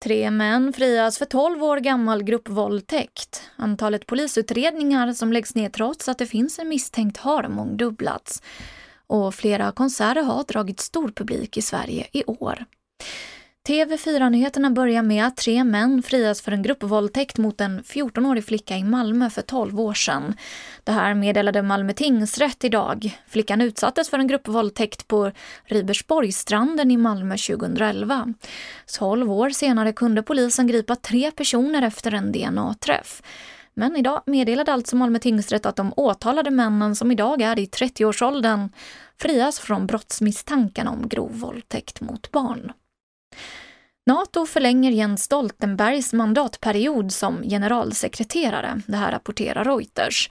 Tre män frias för 12 år gammal gruppvåldtäkt. Antalet polisutredningar som läggs ner trots att det finns en misstänkt har mångdubblats. Och flera konserter har dragit stor publik i Sverige i år. TV4-nyheterna börjar med att tre män frias för en gruppvåldtäkt mot en 14-årig flicka i Malmö för 12 år sedan. Det här meddelade Malmö tingsrätt idag. Flickan utsattes för en gruppvåldtäkt på Ribersborgsstranden i Malmö 2011. 12 år senare kunde polisen gripa tre personer efter en DNA-träff. Men idag meddelade alltså Malmö tingsrätt att de åtalade männen som idag är i 30-årsåldern frias från brottsmisstankarna om grov våldtäkt mot barn. Nato förlänger Jens Stoltenbergs mandatperiod som generalsekreterare. Det här rapporterar Reuters.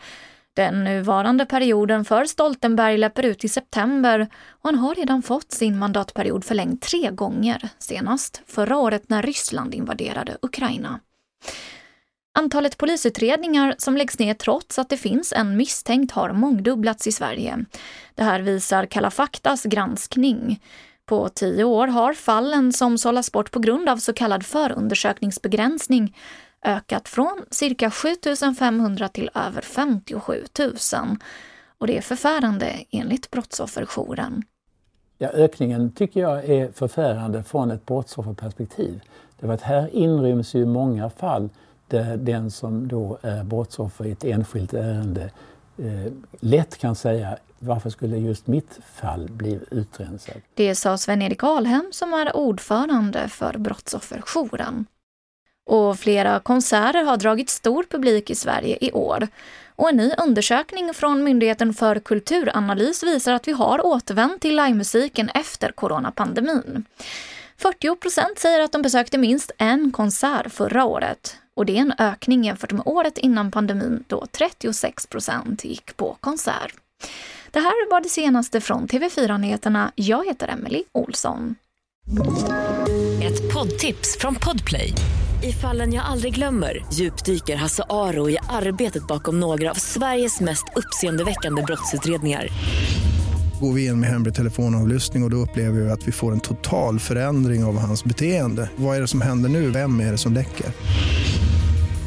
Den nuvarande perioden för Stoltenberg löper ut i september och han har redan fått sin mandatperiod förlängd tre gånger, senast förra året när Ryssland invaderade Ukraina. Antalet polisutredningar som läggs ner trots att det finns en misstänkt har mångdubblats i Sverige. Det här visar Kalla faktas granskning. På tio år har fallen som sållas bort på grund av så kallad förundersökningsbegränsning ökat från cirka 7 500 till över 57 000. Och det är förfärande enligt Brottsofferjouren. Ja, ökningen tycker jag är förfärande från ett brottsofferperspektiv. Därför att här inryms ju många fall där den som då är brottsoffer i ett enskilt ärende eh, lätt kan säga varför skulle just mitt fall bli utrensat? Det sa Sven-Erik Alhem som är ordförande för Brottsofferjouren. Och flera konserter har dragit stor publik i Sverige i år. Och en ny undersökning från Myndigheten för kulturanalys visar att vi har återvänt till livemusiken efter coronapandemin. 40 procent säger att de besökte minst en konsert förra året. Och det är en ökning jämfört med året innan pandemin då 36 procent gick på konsert. Det här var det senaste från TV4 Nyheterna. Jag heter Emily Olsson. Ett poddtips från Podplay. I fallen jag aldrig glömmer djupdyker Hasse Aro i arbetet bakom några av Sveriges mest uppseendeväckande brottsutredningar går vi in med hemlig telefonavlyssning och, och då upplever vi att vi får en total förändring av hans beteende. Vad är det som händer nu? Vem är det som läcker?